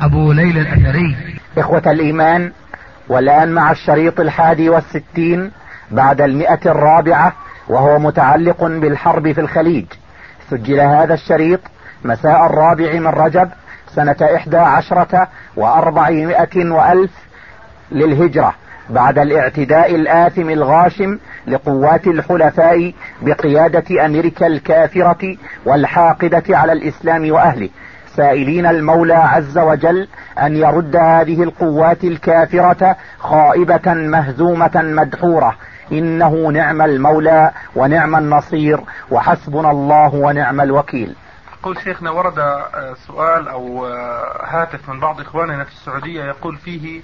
أبو ليلى الأثري. إخوة الإيمان والآن مع الشريط الحادي والستين بعد المئة الرابعة وهو متعلق بالحرب في الخليج. سجل هذا الشريط مساء الرابع من رجب سنة إحدى عشرة وأربعمائة وألف للهجرة بعد الاعتداء الآثم الغاشم لقوات الحلفاء بقيادة أمريكا الكافرة والحاقدة على الإسلام وأهله. سائلين المولى عز وجل أن يرد هذه القوات الكافرة خائبة مهزومة مدحورة. إنه نعم المولى ونعم النصير وحسبنا الله ونعم الوكيل. يقول شيخنا ورد آه، سؤال أو آه، هاتف من بعض إخواننا في السعودية يقول فيه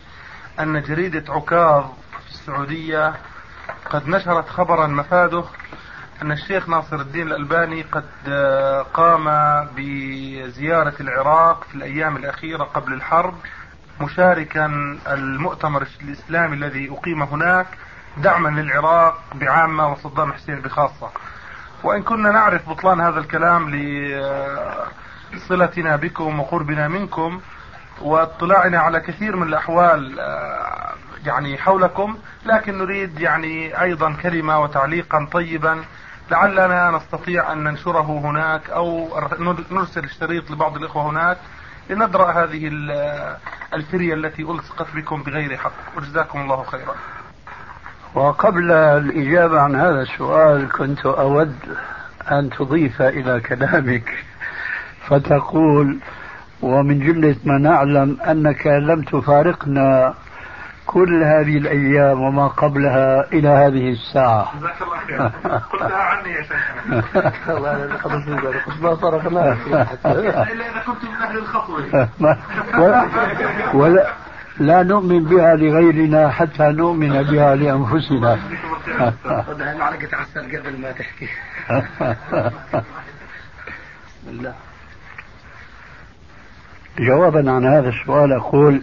أن جريدة عكاظ في السعودية قد نشرت خبرا مفاده أن الشيخ ناصر الدين الألباني قد آه، قام بزيارة العراق في الأيام الأخيرة قبل الحرب مشاركا المؤتمر الإسلامي الذي أقيم هناك دعما للعراق بعامة وصدام حسين بخاصة. وإن كنا نعرف بطلان هذا الكلام لصلتنا بكم وقربنا منكم واطلاعنا على كثير من الأحوال آه، يعني حولكم لكن نريد يعني أيضا كلمة وتعليقا طيبا لعلنا نستطيع أن ننشره هناك أو نرسل الشريط لبعض الإخوة هناك لندرأ هذه الفرية التي ألصقت بكم بغير حق. وجزاكم الله خيرا. وقبل الإجابة عن هذا السؤال كنت أود أن تضيف إلى كلامك فتقول ومن جملة ما نعلم أنك لم تفارقنا كل هذه الأيام وما قبلها إلى هذه الساعة. جزاك الله خير. قلتها عني يا شيخنا. الله خلص ما صرفناها إلا إذا كنت من أهل الخطوة ولا لا نؤمن بها لغيرنا حتى نؤمن بها لأنفسنا. معلقة عسل قبل ما تحكي. بسم الله. جوابا عن هذا السؤال أقول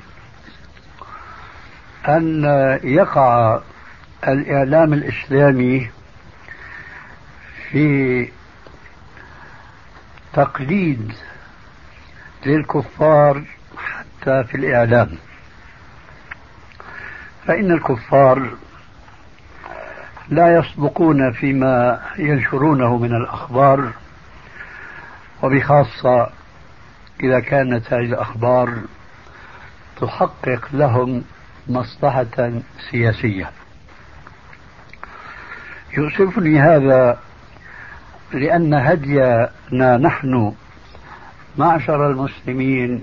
أن يقع الإعلام الإسلامي في تقليد للكفار حتى في الإعلام. فإن الكفار لا يصدقون فيما ينشرونه من الأخبار وبخاصة إذا كانت هذه الأخبار تحقق لهم مصلحة سياسية. يؤسفني هذا لأن هدينا نحن معشر المسلمين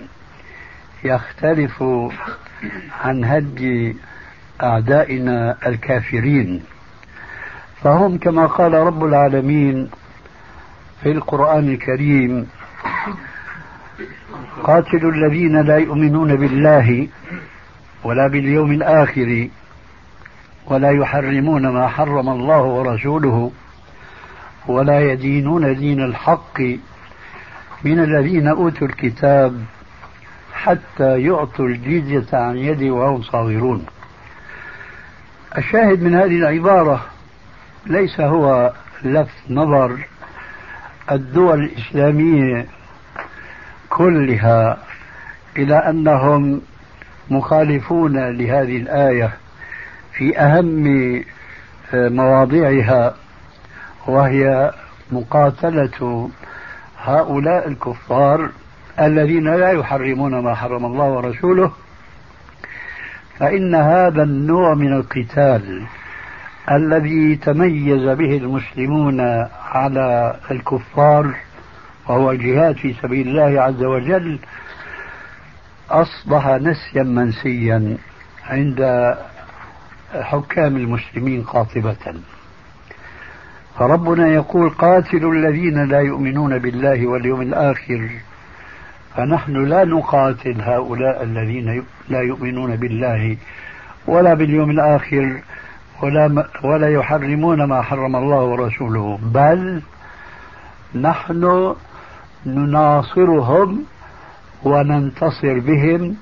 يختلف عن هدي أعدائنا الكافرين. فهم كما قال رب العالمين في القرآن الكريم قاتلوا الذين لا يؤمنون بالله ولا باليوم الآخر ولا يحرمون ما حرم الله ورسوله ولا يدينون دين الحق من الذين أوتوا الكتاب حتى يعطوا الجزية عن يد وهم صاغرون. الشاهد من هذه العبارة ليس هو لفت نظر الدول الإسلامية كلها إلى أنهم مخالفون لهذه الآية في أهم مواضعها وهي مقاتلة هؤلاء الكفار الذين لا يحرمون ما حرم الله ورسوله. فإن هذا النوع من القتال الذي تميز به المسلمون على الكفار وهو الجهاد في سبيل الله عز وجل أصبح نسيا منسيا عند حكام المسلمين قاطبة. فربنا يقول قاتلوا الذين لا يؤمنون بالله واليوم الآخر فنحن لا نقاتل هؤلاء الذين لا يؤمنون بالله ولا باليوم الآخر ولا ولا يحرمون ما حرم الله ورسوله بل نحن نناصرهم وننتصر بهم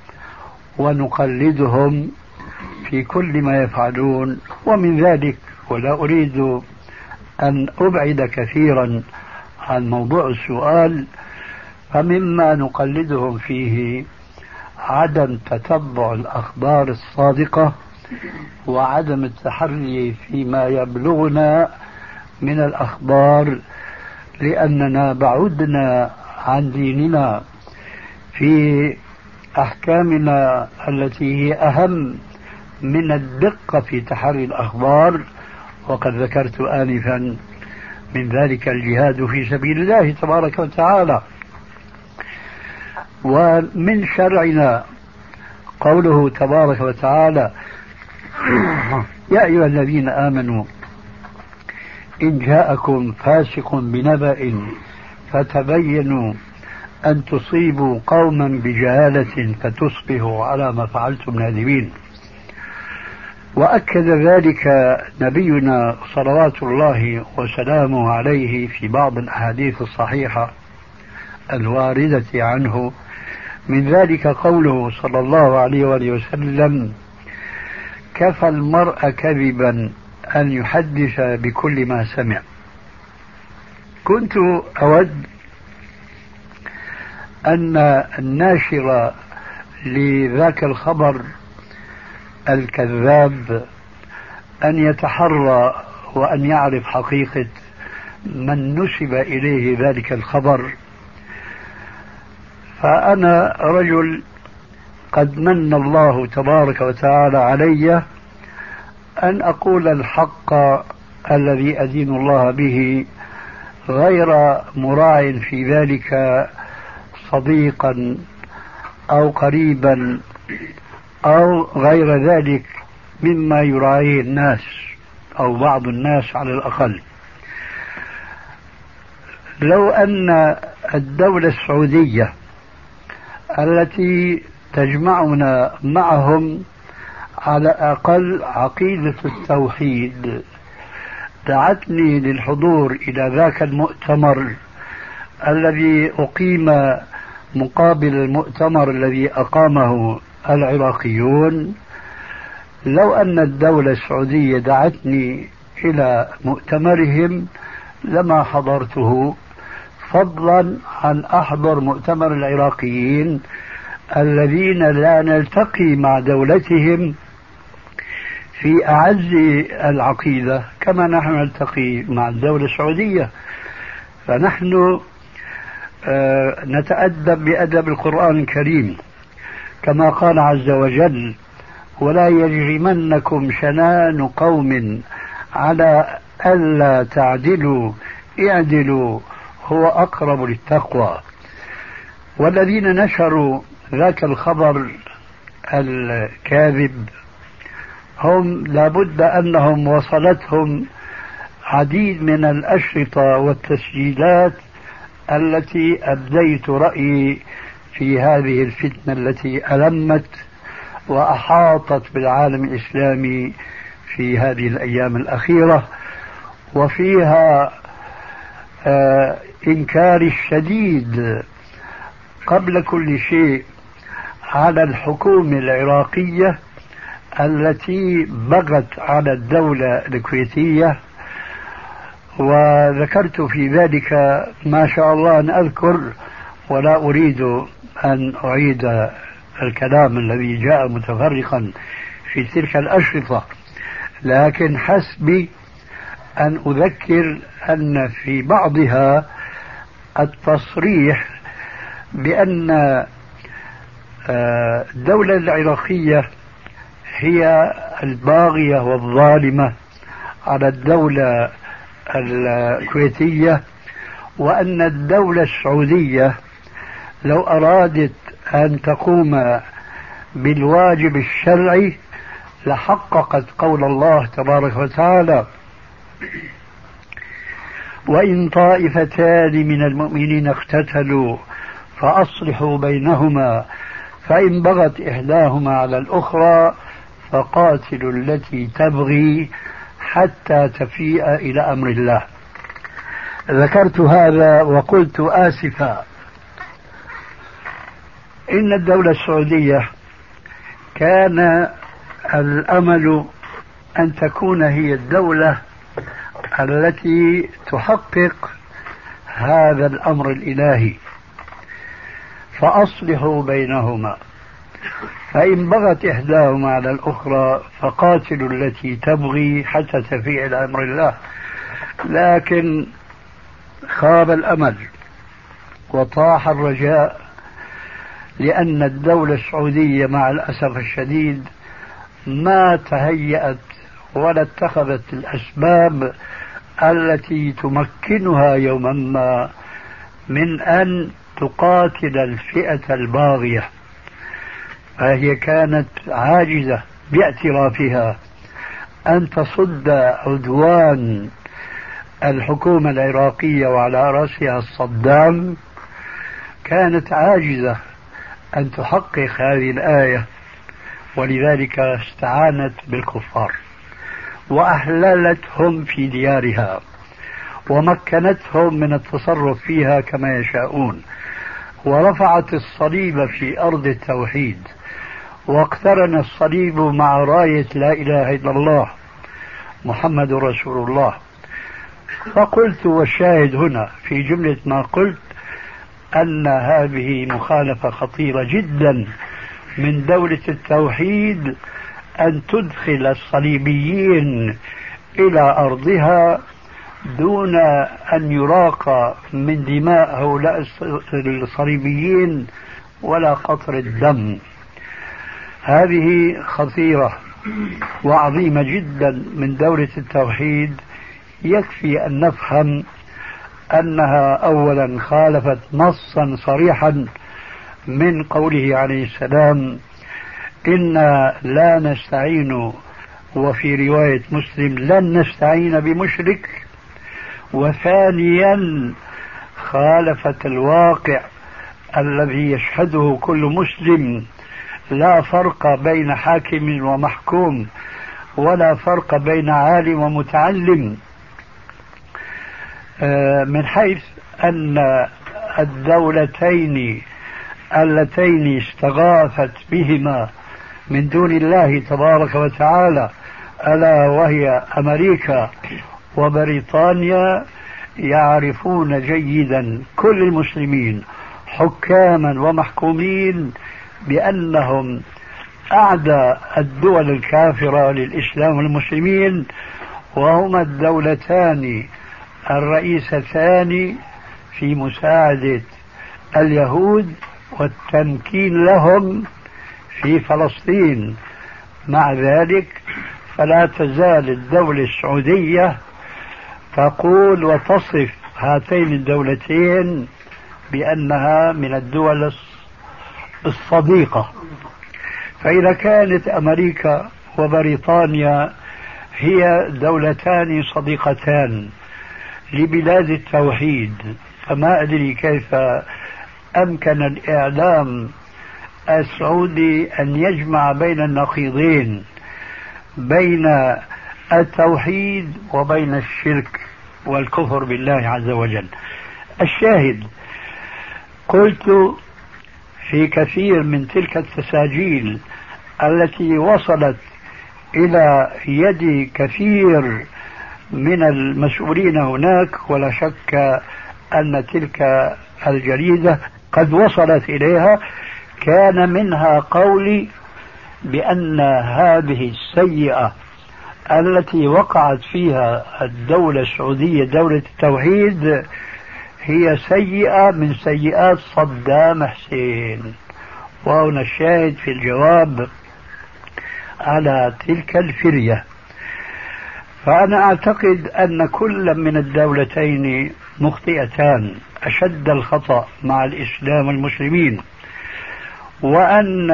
ونقلدهم في كل ما يفعلون. ومن ذلك ولا أريد أن أبعد كثيرا عن موضوع السؤال فمما نقلدهم فيه عدم تتبع الأخبار الصادقة وعدم التحري فيما يبلغنا من الأخبار لأننا بعدنا عن ديننا. في أحكامنا التي هي أهم من الدقة في تحري الأخبار وقد ذكرت انفا من ذلك الجهاد في سبيل الله تبارك وتعالى. ومن شرعنا قوله تبارك وتعالى يا أيها الذين آمنوا إن جاءكم فاسق بنبأ فتبينوا أن تصيبوا قوما بجهالة فتصبحوا على ما فعلتم نادمين. وأكد ذلك نبينا صلوات الله وسلامه عليه في بعض الأحاديث الصحيحة الواردة عنه. من ذلك قوله صلى الله عليه وآله وسلم كفى المرء كذبا أن يحدث بكل ما سمع. كنت أود أن الناشر لذاك الخبر الكذاب أن يتحرى وأن يعرف حقيقة من نسب إليه ذلك الخبر. فأنا رجل قد من الله تبارك وتعالى علي أن أقول الحق الذي أدين الله به غير مراع في ذلك صديقا أو قريبا أو غير ذلك مما يراعيه الناس أو بعض الناس على الأقل. لو أن الدولة السعودية التي تجمعنا معهم على أقل عقيدة التوحيد دعتني للحضور إلى ذاك المؤتمر الذي أقيم مقابل المؤتمر الذي أقامه العراقيون لو أن الدولة السعودية دعتني إلى مؤتمرهم لما حضرته فضلا عن أحضر مؤتمر العراقيين الذين لا نلتقي مع دولتهم في أعز العقيدة كما نحن نلتقي مع الدولة السعودية. فنحن نتأدب بأدب القرآن الكريم. كما قال عز وجل ولا يجرمنكم شنان قوم على ألا تعدلوا اعدلوا هو أقرب للتقوى. والذين نشروا ذاك الخبر الكاذب هم لابد أنهم وصلتهم عديد من الأشرطة والتسجيلات التي أبديت رأيي في هذه الفتنة التي ألمت وأحاطت بالعالم الإسلامي في هذه الأيام الأخيرة وفيها آه إنكار الشديد قبل كل شيء على الحكومة العراقية التي بغت على الدولة الكويتية وذكرت في ذلك ما شاء الله أن أذكر ولا أريد أن أعيد الكلام الذي جاء متفرقا في تلك الأشرطة لكن حسبي أن أذكر أن في بعضها التصريح بأن آه، الدولة العراقية هي الباغية والظالمة على الدولة الكويتية وأن الدولة السعودية لو أرادت أن تقوم بالواجب الشرعي لحققت قول الله تبارك وتعالى وإن طائفتان من المؤمنين اقتتلوا فأصلحوا بينهما فإن بغت إحداهما على الأخرى فقاتلوا التي تبغي حتى تفيء إلى أمر الله. ذكرت هذا وقلت آسفا. إن الدولة السعودية كان الأمل أن تكون هي الدولة التي تحقق هذا الأمر الإلهي. فأصلحوا بينهما. فإن بغت إحداهما على الأخرى فقاتلوا التي تبغي حتى تفيء إلى أمر الله. لكن خاب الأمل وطاح الرجاء لأن الدولة السعودية مع الأسف الشديد ما تهيأت ولا اتخذت الأسباب التي تمكنها يوما ما من أن تقاتل الفئة الباغية. فهي كانت عاجزة باعترافها أن تصد عدوان الحكومة العراقية وعلى رأسها صدام كانت عاجزة أن تحقق هذه الآية ولذلك استعانت بالكفار وأحللتهم في ديارها ومكنتهم من التصرف فيها كما يشاءون ورفعت الصليب في أرض التوحيد واقترن الصليب مع راية لا إله إلا الله محمد رسول الله. فقلت والشاهد هنا في جملة ما قلت أن هذه مخالفة خطيرة جدا من دولة التوحيد أن تدخل الصليبيين إلى أرضها دون أن يراق من دماء هؤلاء الصليبيين ولا قطر الدم. هذه خطيرة وعظيمة جدا من دولة التوحيد يكفي أن نفهم أنها أولا خالفت نصا صريحا من قوله عليه السلام إنا لا نستعين وفي رواية مسلم لن نستعين بمشرك وثانيا خالفت الواقع الذي يشهده كل مسلم لا فرق بين حاكم ومحكوم ولا فرق بين عالم ومتعلم. آه، من حيث أن الدولتين اللتين استغاثت بهما من دون الله تبارك وتعالى ألا وهي أمريكا وبريطانيا يعرفون جيدا كل المسلمين حكاما ومحكومين بأنهم أعدى الدول الكافرة للإسلام والمسلمين وهما الدولتان الرئيستان في مساعدة اليهود والتمكين لهم في فلسطين. مع ذلك فلا تزال الدولة السعودية تقول وتصف هاتين الدولتين بأنها من الدول الصديقة. فإذا كانت أمريكا وبريطانيا هي دولتان صديقتان لبلاد التوحيد فما أدري كيف أمكن الإعلام السعودي أن يجمع بين النقيضين بين التوحيد وبين الشرك والكفر بالله عز وجل. الشاهد قلت في كثير من تلك التساجيل التي وصلت إلى يد كثير من المسؤولين هناك ولا شك أن تلك الجريدة قد وصلت إليها. كان منها قولي بأن هذه السيئة التي وقعت فيها الدولة السعودية دولة التوحيد هي سيئة من سيئات صدام حسين. وهنا الشاهد في الجواب على تلك الفرية. فأنا أعتقد أن كل من الدولتين مخطئتان أشد الخطأ مع الإسلام والمسلمين وأن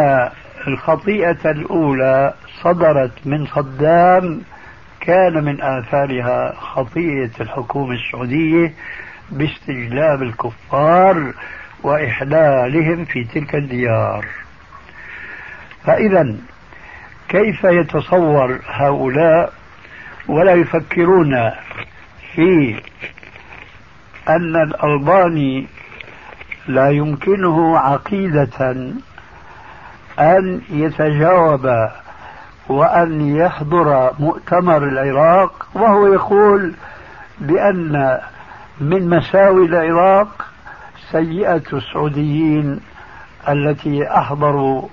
الخطيئة الأولى صدرت من صدام كان من آثارها خطيئة الحكومة السعودية باستجلاب الكفار وإحلالهم في تلك الديار. فإذا كيف يتصور هؤلاء ولا يفكرون في أن الألباني لا يمكنه عقيدة أن يتجاوب وأن يحضر مؤتمر العراق وهو يقول بأن من مساوي العراق سيئة السعوديين التي أحضروا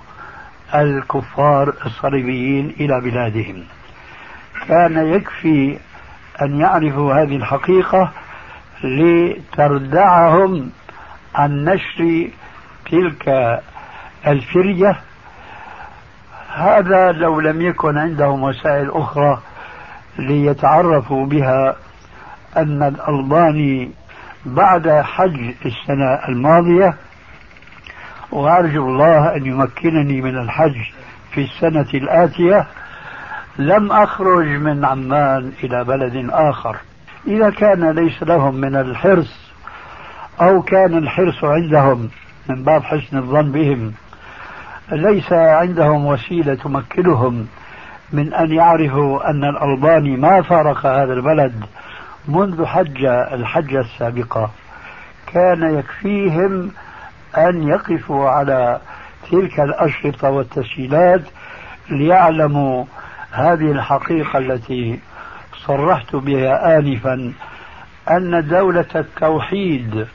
الكفار الصليبيين إلى بلادهم. كان يكفي أن يعرفوا هذه الحقيقة لتردعهم عن نشر تلك الفرية. هذا لو لم يكن عندهم وسائل أخرى ليتعرفوا بها أن الألباني بعد حج السنة الماضية وأرجو الله أن يمكنني من الحج في السنة الآتية. لم أخرج من عمان إلى بلد آخر. إذا كان ليس لهم من الحرص أو كان الحرص عندهم من باب حسن الظن بهم ليس عندهم وسيلة تمكنهم من أن يعرفوا أن الألباني ما فارق هذا البلد منذ حج الحجة السابقة كان يكفيهم أن يقفوا على تلك الأشرطة والتسجيلات ليعلموا هذه الحقيقة التي صرحت بها آنفا أن دولة التوحيد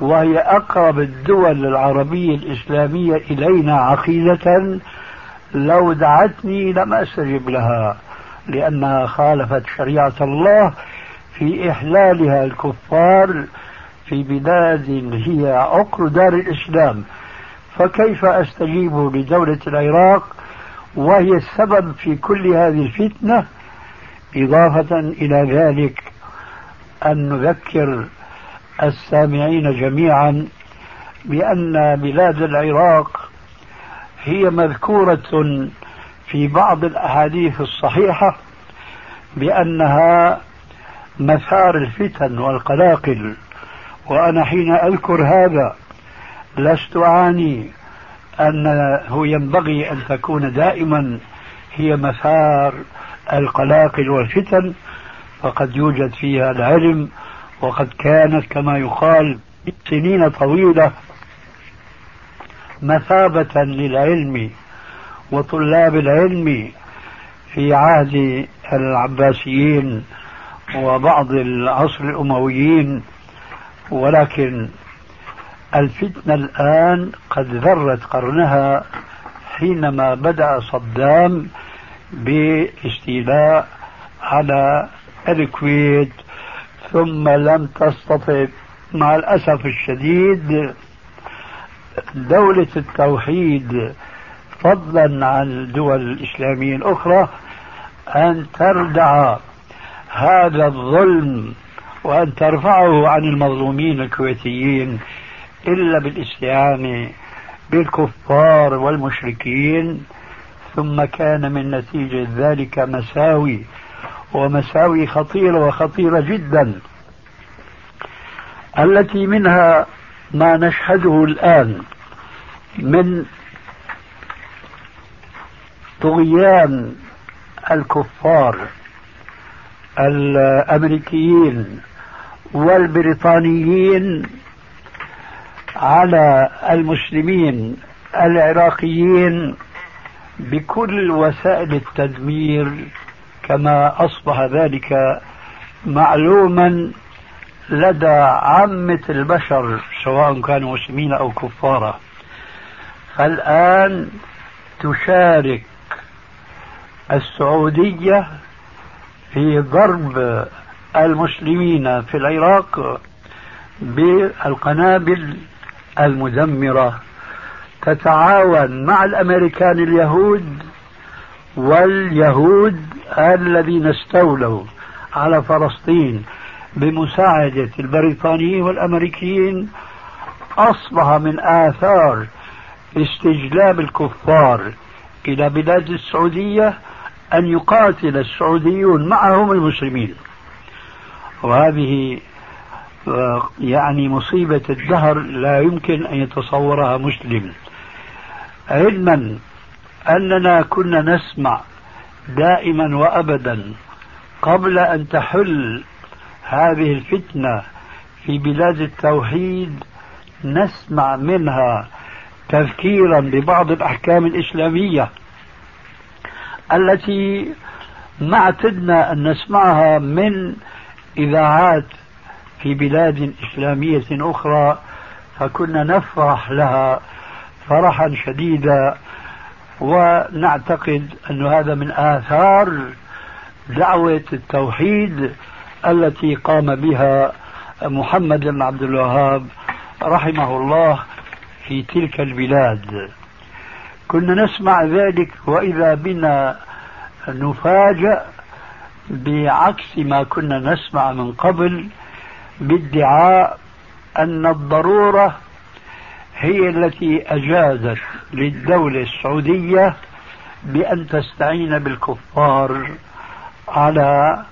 وهي أقرب الدول العربية الإسلامية إلينا عقيدة لو دعتني لم أستجب لها لأنها خالفت شريعة الله في إحلالها الكفار في بلاد هي عقر دار الإسلام. فكيف أستجيب لدولة العراق؟ وهي السبب في كل هذه الفتنة إضافة إلى ذلك أن نذكر السامعين جميعا بأن بلاد العراق هي مذكورة في بعض الأحاديث الصحيحة بأنها مثار الفتن والقلاقل. وأنا حين أذكر هذا لست أعني أنه ينبغي أن تكون دائما هي مثار القلاقل والفتن. فقد يوجد فيها العلم وقد كانت كما يقال سنين طويلة مثابة للعلم وطلاب العلم في عهد العباسيين وبعض العصر الأمويين ولكن الفتنة الآن قد ذرت قرنها حينما بدأ صدام باستيلاء على الكويت ثم لم تستطع مع الأسف الشديد دولة التوحيد فضلا عن الدول الإسلامية الأخرى أن تردع هذا الظلم وأن ترفعه عن المظلومين الكويتيين إلا بالاستعانة بالكفار والمشركين. ثم كان من نتيجة ذلك مساوي ومساوي خطيرة وخطيرة جدا. التي منها ما نشهده الآن من طغيان الكفار. الأمريكيين والبريطانيين على المسلمين العراقيين بكل وسائل التدمير كما أصبح ذلك معلوما لدى عامة البشر سواء كانوا مسلمين أو كفارا فالان تشارك السعودية في ضرب المسلمين في العراق بالقنابل المدمرة. تتعاون مع الأمريكان اليهود واليهود الذين استولوا على فلسطين بمساعدة البريطانيين والأمريكيين. أصبح من آثار استجلاب الكفار إلى بلاد السعودية أن يقاتل السعوديون معهم المسلمين. وهذه يعني مصيبة الدهر لا يمكن أن يتصورها مسلم. علما أننا كنا نسمع دائما وأبدا قبل أن تحل هذه الفتنة في بلاد التوحيد نسمع منها تذكيرا ببعض الأحكام الإسلامية. التي ما اعتدنا أن نسمعها من إذاعات في بلاد إسلامية أخرى فكنا نفرح لها فرحا شديدا. ونعتقد أن هذا من آثار دعوة التوحيد التي قام بها محمد بن عبد الوهاب رحمه الله في تلك البلاد. كنا نسمع ذلك وإذا بنا نفاجأ بعكس ما كنا نسمع من قبل بادعاء أن الضرورة هي التي أجازت للدولة السعودية بأن تستعين بالكفار على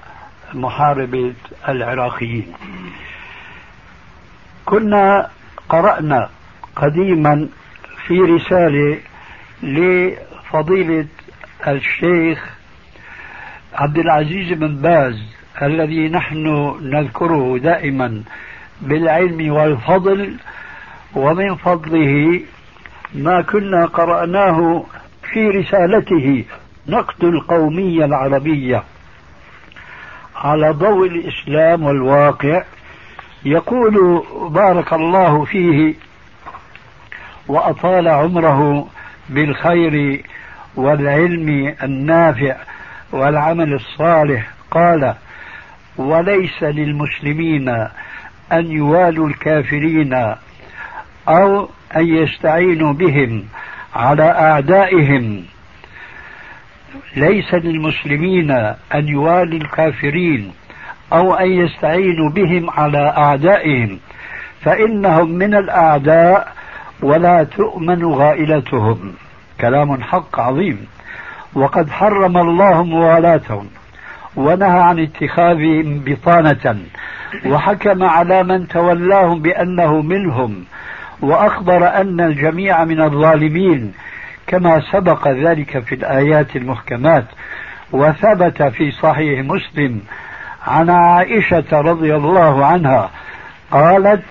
محاربة العراقيين. كنا قرأنا قديما في رسالة لفضيلة الشيخ عبد العزيز بن باز الذي نحن نذكره دائما بالعلم والفضل ومن فضله ما كنا قرأناه في رسالته نقد القومية العربية على ضوء الإسلام والواقع. يقول بارك الله فيه وأطال عمره بالخير والعلم النافع والعمل الصالح. قال وليس للمسلمين أن يوالوا الكافرين أو أن يستعينوا بهم على أعدائهم. ليس للمسلمين أن يوالوا الكافرين أو أن يستعينوا بهم على أعدائهم. فإنهم من الأعداء ولا تؤمن غائلتهم. كلام حق عظيم. وقد حرم الله موالاتهم ونهى عن اتخاذهم بطانة وحكم على من تولاهم بأنه منهم وأخبر أن الجميع من الظالمين كما سبق ذلك في الآيات المحكمات وثبت في صحيح مسلم عن عائشة رضي الله عنها قالت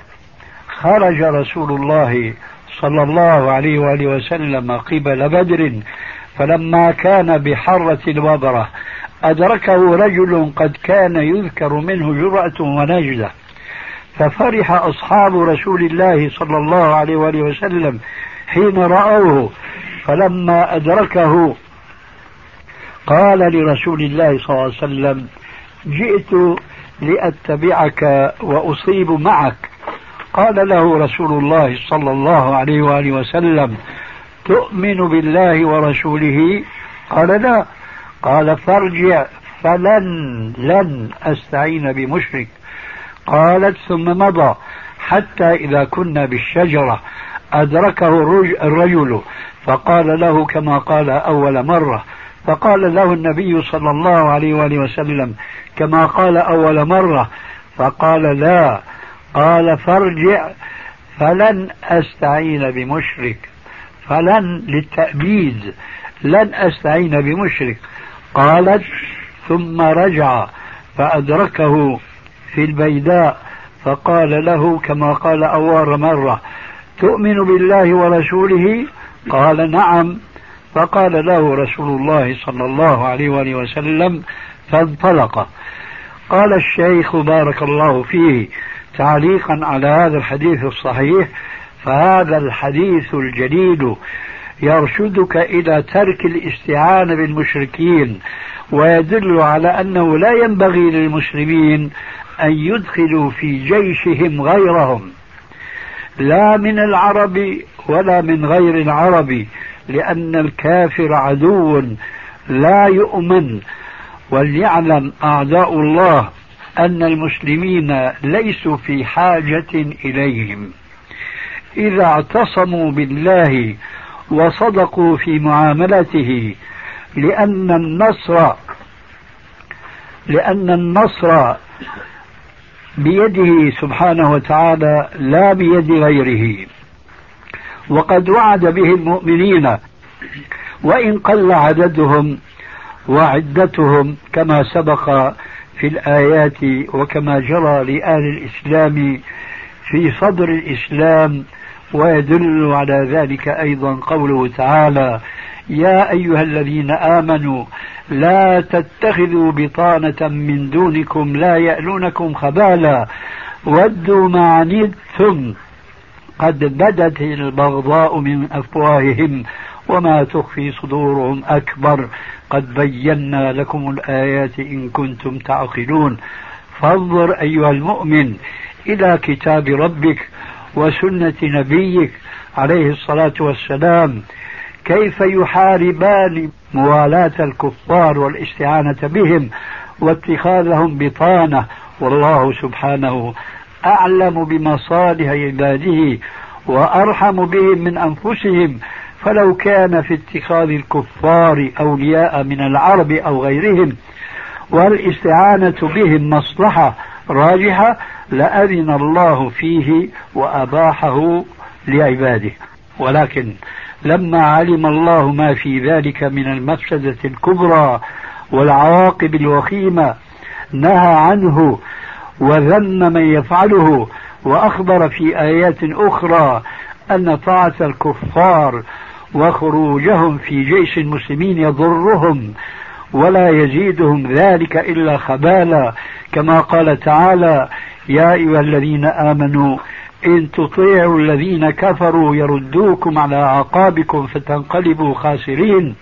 خرج رسول الله صلى الله عليه وآله وسلم قبل بدر فلما كان بحرة الوبرة أدركه رجل قد كان يذكر منه جرأة ونجدة. ففرح أصحاب رسول الله صلى الله عليه وآله وسلم حين رأوه فلما أدركه قال لرسول الله صلى الله عليه وسلم جئت لأتبعك وأصيب معك قال له رسول الله صلى الله عليه وآله وسلم تؤمن بالله ورسوله؟ قال لا. قال فارجع فلن لن أستعين بمشرك. قالت ثم مضى حتى إذا كنا بالشجرة. أدركه الرجل فقال له كما قال أول مرة فقال له النبي صلى الله عليه وآله وسلم كما قال أول مرة فقال لا. قال فارجع فلن أستعين بمشرك فلن للتأبيد لن أستعين بمشرك. قالت ثم رجع فأدركه في البيداء فقال له كما قال أول مرة تؤمن بالله ورسوله؟ قال نعم. فقال له رسول الله صلى الله عليه وآله وسلم فانطلق. قال الشيخ بارك الله فيه تعليقا على هذا الحديث الصحيح فهذا الحديث الجديد يرشدك إلى ترك الاستعانة بالمشركين ويدل على أنه لا ينبغي للمسلمين أن يدخلوا في جيشهم غيرهم. لا من العرب ولا من غير العرب لأن الكافر عدو لا يؤمن وليعلم أعداء الله أن المسلمين ليسوا في حاجة إليهم. إذا اعتصموا بالله وصدقوا في معاملته لأن النصر لأن النصر بيده سبحانه وتعالى لا بيد غيره. وقد وعد به المؤمنين وإن قل عددهم وعدتهم كما سبق في الآيات وكما جرى لآل الإسلام في صدر الإسلام ويدل على ذلك أيضا قوله تعالى يا أيها الذين آمنوا لا تتخذوا بطانة من دونكم لا يألونكم خبالا ودوا ما عنتم قد بدت البغضاء من أفواههم وما تخفي صدورهم أكبر قد بينا لكم الآيات إن كنتم تعقلون. فانظر أيها المؤمن إلى كتاب ربك وسنة نبيك عليه الصلاة والسلام. كيف يحاربان موالاة الكفار والاستعانة بهم واتخاذهم بطانة؟ والله سبحانه أعلم بمصالح عباده وأرحم بهم من أنفسهم. فلو كان في اتخاذ الكفار أولياء من العرب أو غيرهم والإستعانة بهم مصلحة راجحة لأذن الله فيه وأباحه لعباده. ولكن لما علم الله ما في ذلك من المفسدة الكبرى والعواقب الوخيمة نهى عنه وذم من يفعله وأخبر في آيات أخرى أن طاعة الكفار وخروجهم في جيش المسلمين يضرهم ولا يزيدهم ذلك إلا خبالا. كما قال تعالى يا أيها الذين آمنوا إن تطيعوا الذين كفروا يردوكم على أعقابكم فتنقلبوا خاسرين.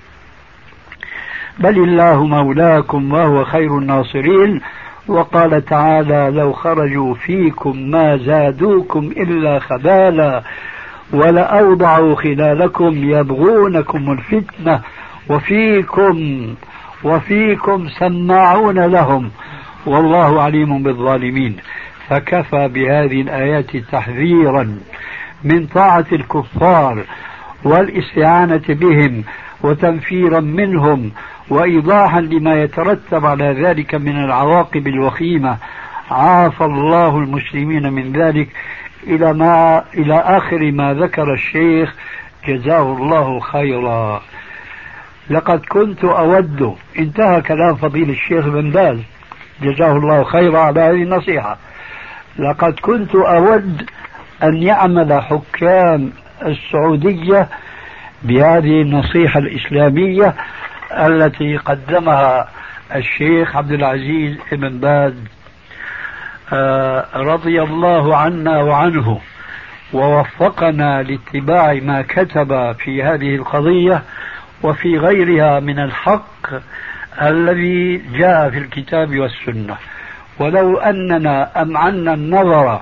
بل الله مولاكم وهو خير الناصرين. وقال تعالى لو خرجوا فيكم ما زادوكم إلا خبالا. ولأوضعوا خلالكم يبغونكم الفتنة وفيكم وفيكم سماعون لهم والله عليم بالظالمين فكفى بهذه الآيات تحذيرا من طاعة الكفار والاستعانة بهم وتنفيرا منهم وإيضاحا لما يترتب على ذلك من العواقب الوخيمة. عافى الله المسلمين من ذلك. إلى ما إلى آخر ما ذكر الشيخ جزاه الله خيرا. لقد كنت أود انتهى كلام فضيل الشيخ بن باز. جزاه الله خيرا على هذه النصيحة. لقد كنت أود أن يعمل حكام السعودية بهذه النصيحة الإسلامية التي قدمها الشيخ عبد العزيز بن باز. رضي الله عنا وعنه ووفقنا لاتباع ما كتب في هذه القضية وفي غيرها من الحق الذي جاء في الكتاب والسنة. ولو أننا أمعنا النظر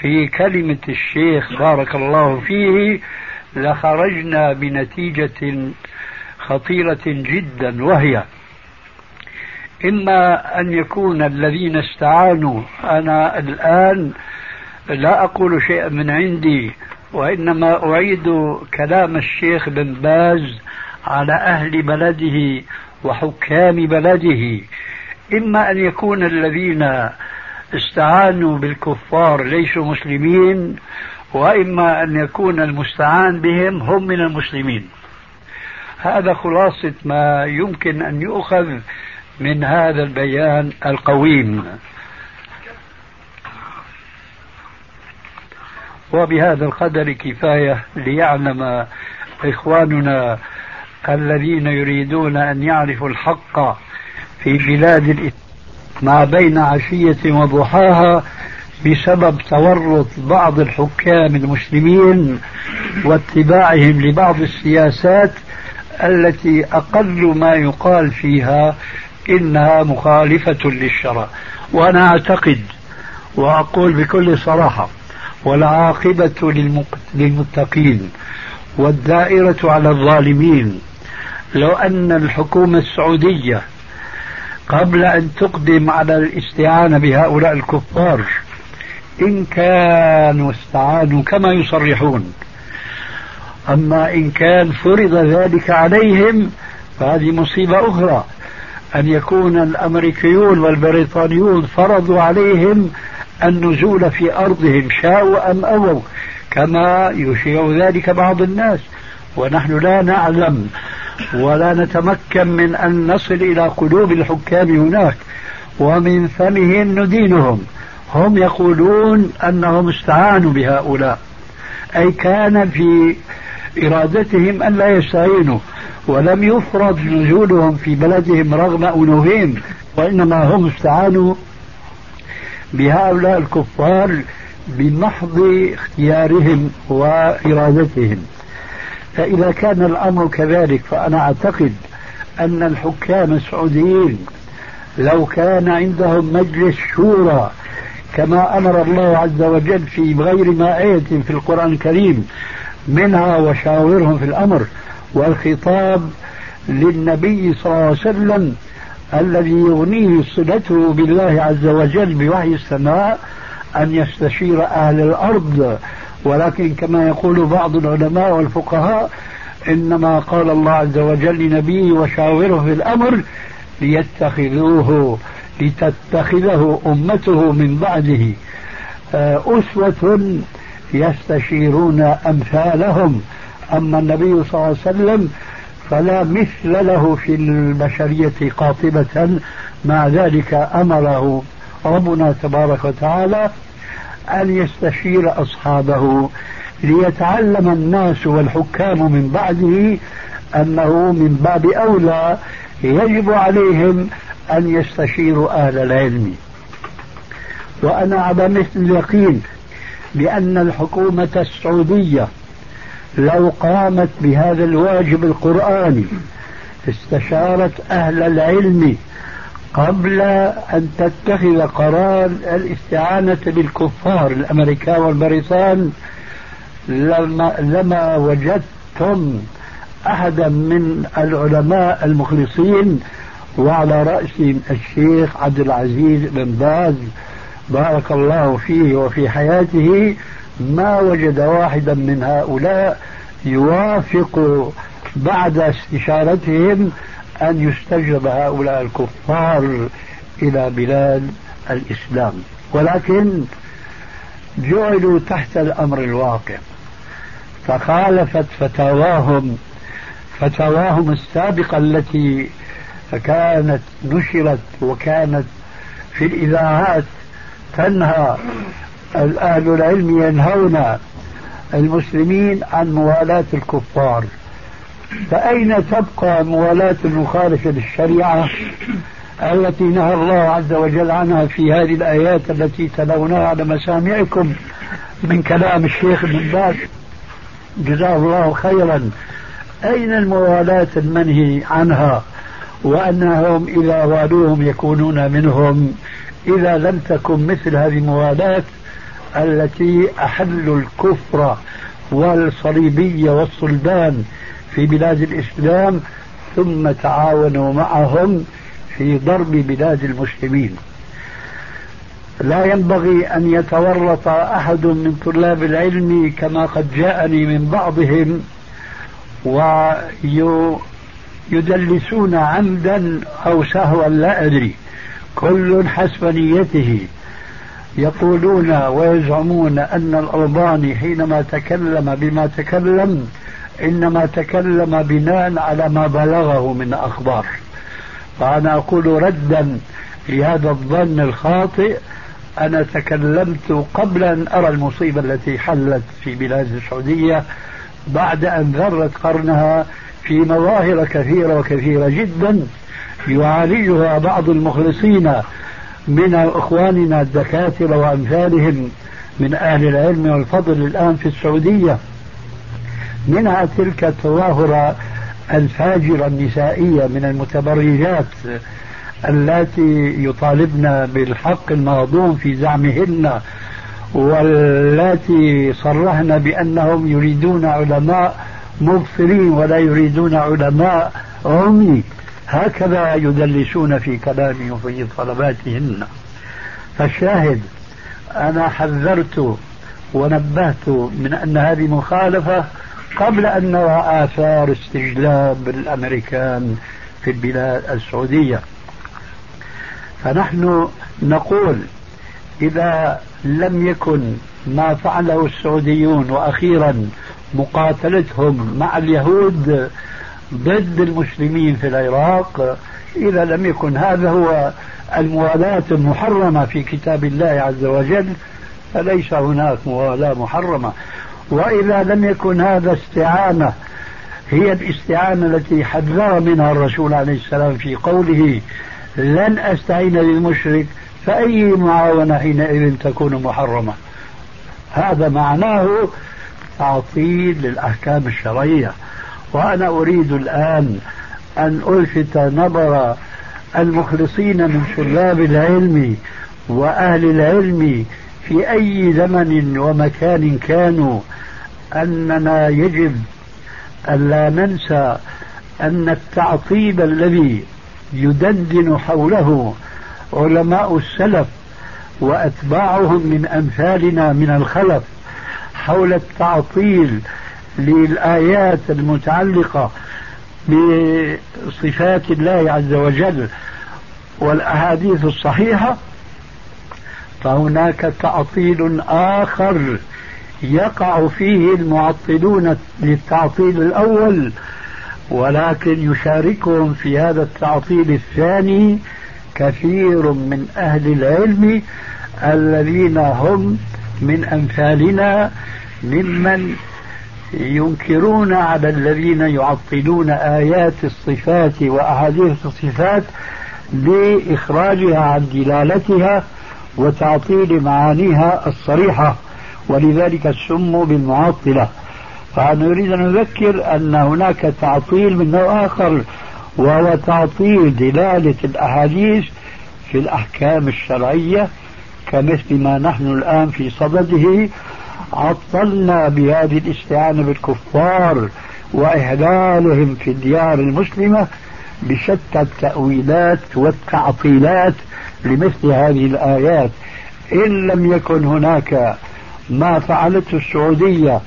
في كلمة الشيخ بارك الله فيه لخرجنا بنتيجة خطيرة جدا وهي إما أن يكون الذين استعانوا أنا الآن لا أقول شيئا من عندي وإنما أعيد كلام الشيخ بن باز على أهل بلده وحكام بلده. إما أن يكون الذين استعانوا بالكفار ليسوا مسلمين وإما أن يكون المستعان بهم هم من المسلمين. هذا خلاصة ما يمكن أن يؤخذ من هذا البيان القويم. وبهذا القدر كفاية ليعلم إخواننا الذين يريدون أن يعرفوا الحق في بلاد ما بين عشية وضحاها بسبب تورط بعض الحكام المسلمين واتباعهم لبعض السياسات التي أقل ما يقال فيها إنها مخالفة للشرع. وأنا أعتقد وأقول بكل صراحة والعاقبة للمتقين والدائرة على الظالمين. لو أن الحكومة السعودية قبل أن تقدم على الاستعانة بهؤلاء الكفار إن كانوا استعانوا كما يصرحون. أما إن كان فرض ذلك عليهم فهذه مصيبة أخرى. أن يكون الأمريكيون والبريطانيون فرضوا عليهم النزول في أرضهم شاءوا أم أبوا كما يشيع ذلك بعض الناس. ونحن لا نعلم ولا نتمكن من أن نصل إلى قلوب الحكام هناك ومن فمهم ندينهم. هم يقولون أنهم استعانوا بهؤلاء أي كان في إرادتهم أن لا يستعينوا. ولم يفرض نزولهم في بلدهم رغم أنوفهم وإنما هم استعانوا بهؤلاء الكفار بمحض اختيارهم وإرادتهم. فإذا كان الأمر كذلك فأنا أعتقد أن الحكام السعوديين لو كان عندهم مجلس شورى كما أمر الله عز وجل في غير ما آية في القرآن الكريم منها وشاورهم في الأمر والخطاب للنبي صلى الله عليه وسلم الذي يغنيه صلته بالله عز وجل بوحي السماء أن يستشير أهل الأرض. ولكن كما يقول بعض العلماء والفقهاء إنما قال الله عز وجل لنبيه وشاوره في الأمر ليتخذوه لتتخذه أمته من بعده. آه، أسوة يستشيرون أمثالهم. أما النبي صلى الله عليه وسلم فلا مثل له في البشرية قاطبة مع ذلك أمره ربنا تبارك وتعالى أن يستشير أصحابه ليتعلم الناس والحكام من بعده أنه من باب أولى يجب عليهم أن يستشيروا أهل العلم. وأنا على مثل اليقين بأن الحكومة السعودية لو قامت بهذا الواجب القرآني استشارت أهل العلم قبل أن تتخذ قرار الاستعانة بالكفار الأمريكان والبريطان لما, لما وجدتم أحدا من العلماء المخلصين وعلى رأسهم الشيخ عبد العزيز بن باز بارك الله فيه وفي حياته ما وجد واحدا من هؤلاء يوافق بعد استشارتهم أن يستجلب هؤلاء الكفار إلى بلاد الإسلام. ولكن جعلوا تحت الأمر الواقع. فخالفت فتاواهم فتاواهم السابقة التي كانت نشرت وكانت في الإذاعات تنهى أهل العلم ينهون المسلمين عن موالاة الكفار. فأين تبقى موالاة المخالفة للشريعة التي نهى الله عز وجل عنها في هذه الآيات التي تلوناها على مسامعكم من كلام الشيخ ابن باز؟ جزاه الله خيرا. أين الموالاة المنهي عنها وأنهم إذا والوهم يكونون منهم؟ إذا لم تكن مثل هذه الموالاة التي أحلوا الكفر والصليبية والصلبان في بلاد الإسلام ثم تعاونوا معهم في ضرب بلاد المسلمين. لا ينبغي أن يتورط أحد من طلاب العلم كما قد جاءني من بعضهم ويدلسون عمدا أو سهوا لا أدري. كل حسب نيته. يقولون ويزعمون أن الألباني حينما تكلم بما تكلم إنما تكلم بناء على ما بلغه من أخبار. فأنا أقول ردا لهذا الظن الخاطئ أنا تكلمت قبل أن أرى المصيبة التي حلت في بلاد السعودية بعد أن ذرت قرنها في مظاهر كثيرة وكثيرة جدا يعالجها بعض المخلصين من إخواننا الدكاترة وأمثالهم من أهل العلم والفضل الآن في السعودية. منها تلك التظاهرة الفاجرة النسائية من المتبرجات اللاتي يطالبن بالحق المهضوم في زعمهن واللاتي صرحن بأنهم يريدون علماء مبصرين ولا يريدون علماء عمي. هكذا يدلسون في كلامهم وفي طلباتهن. فالشاهد أنا حذرت ونبهت من أن هذه مخالفة قبل أن نرى آثار استجلاب الأمريكان في البلاد السعودية. فنحن نقول إذا لم يكن ما فعله السعوديون وأخيرا مقاتلتهم مع اليهود ضد المسلمين في العراق إذا لم يكن هذا هو الموالاة المحرمة في كتاب الله عز وجل فليس هناك موالاة محرمة. وإذا لم يكن هذا استعانة هي الاستعانة التي حذر منها الرسول عليه السلام في قوله لن أستعين بالمشرك فأي معاونة حينئذ تكون محرمة؟ هذا معناه تعطيل للأحكام الشرعية. وأنا أريد الآن أن ألفت نظر المخلصين من طلاب العلم وأهل العلم في أي زمن ومكان كانوا أننا يجب ألا ننسى أن التعطيل الذي يدندن حوله علماء السلف وأتباعهم من أمثالنا من الخلف حول التعطيل للآيات المتعلقة بصفات الله عز وجل والأحاديث الصحيحة فهناك تعطيل آخر يقع فيه المعطلون للتعطيل الأول ولكن يشاركهم في هذا التعطيل الثاني كثير من أهل العلم الذين هم من أمثالنا ممن ينكرون على الذين يعطلون آيات الصفات وأحاديث الصفات لإخراجها عن دلالتها وتعطيل معانيها الصريحة ولذلك سموا بالمعطلة. فأنا أريد أن أذكر أن هناك تعطيل من نوع آخر وهو تعطيل دلالة الأحاديث في الأحكام الشرعية كمثل ما نحن الآن في صدده عطلنا بهذه الاستعانة بالكفار وإهلالهم في الديار المسلمة بشتى التأويلات والتعطيلات لمثل هذه الآيات. إن لم يكن هناك ما فعلته السعودية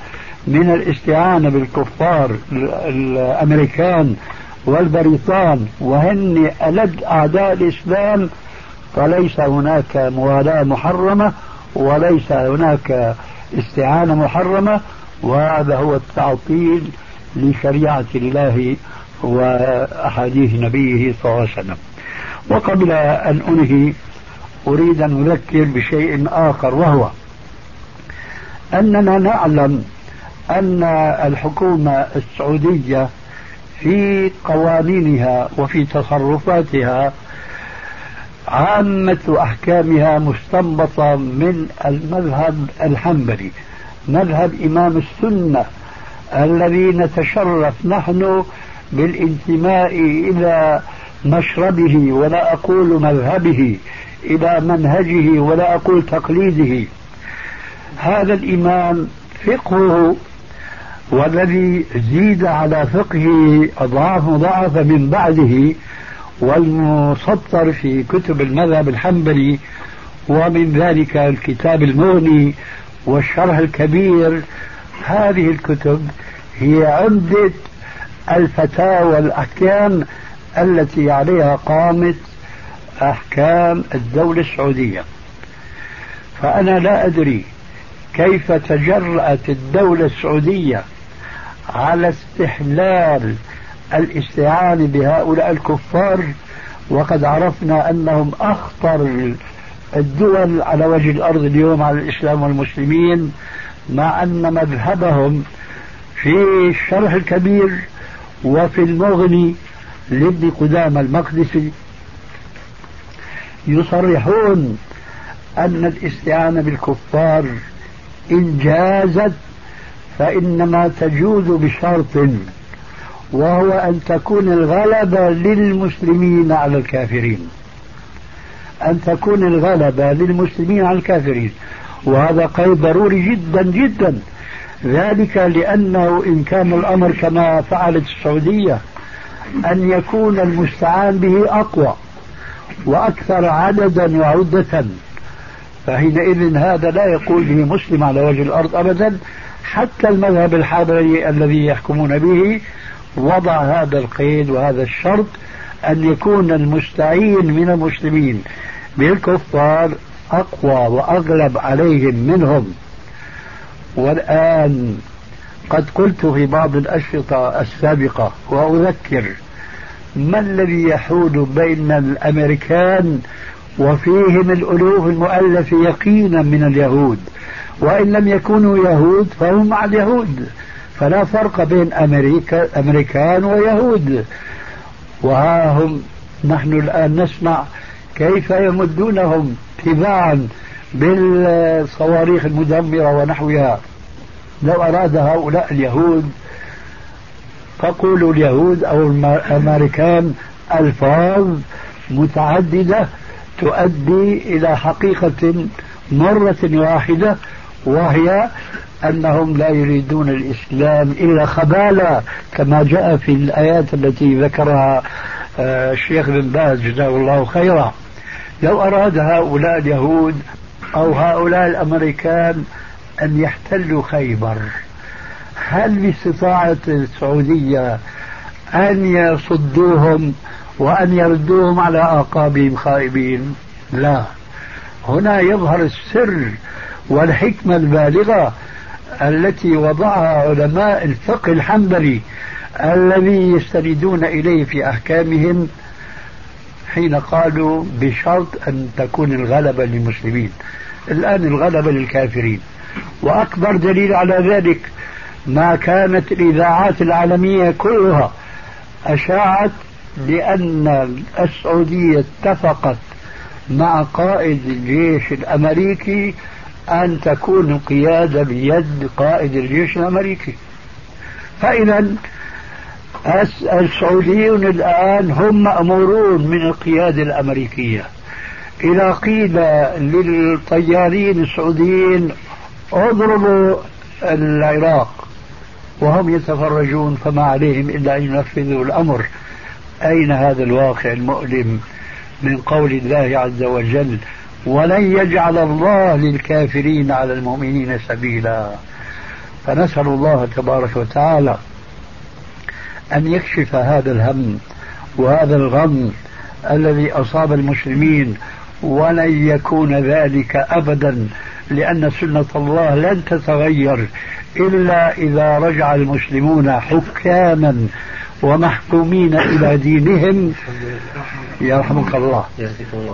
من الاستعانة بالكفار الأمريكان والبريطان وهن ألد أعداء الإسلام فليس هناك موالاة محرمة وليس هناك استعانة محرمة وهذا هو التعطيل لشريعة الله وأحاديث نبيه صلى الله عليه وسلم. وقبل أن أنهي أريد أن أذكر بشيء آخر وهو أننا نعلم أن الحكومة السعودية في قوانينها وفي تصرفاتها عامة أحكامها مستنبطة من المذهب الحنبلي مذهب إمام السنة الذي نتشرف نحن بالانتماء إلى مشربه ولا أقول مذهبه إلى منهجه ولا أقول تقليده. هذا الإمام فقهه والذي زيد على فقهه أضعاف مضاعفة من بعده والمسطر في كتب المذهب الحنبلي ومن ذلك الكتاب المغني والشرح الكبير. هذه الكتب هي عمدة الفتاوى الأحكام التي عليها قامت أحكام الدولة السعودية. فأنا لا أدري كيف تجرأت الدولة السعودية على استحلال الاستعانة بهؤلاء الكفار وقد عرفنا أنهم أخطر الدول على وجه الأرض اليوم على الإسلام والمسلمين مع أن مذهبهم في الشرح الكبير وفي المغني لابن قدامى المقدسي يصرحون أن الاستعانة بالكفار إن جازت فإنما تجوز بشرط وهو أن تكون الغلبة للمسلمين على الكافرين. أن تكون الغلبة للمسلمين على الكافرين. وهذا قيد ضروري جدا جدا. ذلك لأنه إن كان الأمر كما فعلت السعودية أن يكون المستعان به أقوى وأكثر عددا وعدة. فحينئذ هذا لا يقول به مسلم على وجه الأرض أبدا. حتى المذهب الحضري الذي يحكمون به وضع هذا القيد وهذا الشرط أن يكون المستعين من المسلمين بالكفار أقوى وأغلب عليهم منهم. والآن قد قلت في بعض الأشرطة السابقة وأذكر ما الذي يحول بين الأمريكان وفيهم الألوف المؤلفة يقينا من اليهود. وإن لم يكونوا يهود فهم مع اليهود. فلا فرق بين أمريكا أمريكان ويهود. وها هم نحن الآن نسمع كيف يمدونهم تباعا بالصواريخ المدمرة ونحوها. لو أراد هؤلاء اليهود فقولوا اليهود أو الأمريكان ألفاظ متعددة تؤدي إلى حقيقة مرة واحدة وهي أنهم لا يريدون الإسلام إلا خبالة كما جاء في الآيات التي ذكرها آه، الشيخ بن باز جزاه الله خيرا. لو أراد هؤلاء اليهود أو هؤلاء الأمريكان أن يحتلوا خيبر هل باستطاعة السعودية أن يصدوهم وأن يردوهم على أعقابهم خائبين؟ لا. هنا يظهر السر والحكمة البالغة التي وضعها علماء الفقه الحنبلي الذي يستندون إليه في أحكامهم حين قالوا بشرط أن تكون الغلبة للمسلمين. الآن الغلبة للكافرين. وأكبر دليل على ذلك ما كانت الإذاعات العالمية كلها أشاعت بأن السعودية اتفقت مع قائد الجيش الأمريكي أن تكون القيادة بيد قائد الجيش الأمريكي. فإذا السعوديون الآن هم مأمورون من القيادة الأمريكية. إذا قيل للطيارين السعوديين اضربوا العراق وهم يتفرجون فما عليهم إلا أن ينفذوا الأمر. أين هذا الواقع المؤلم من قول الله عز وجل ولن يجعل الله للكافرين على المؤمنين سبيلا. فنسأل الله تبارك وتعالى أن يكشف هذا الهم وهذا الغم الذي أصاب المسلمين ولن يكون ذلك أبدا لأن سنة الله لن تتغير إلا إذا رجع المسلمون حكاما ومحكومين إلى دينهم. يرحمك الله.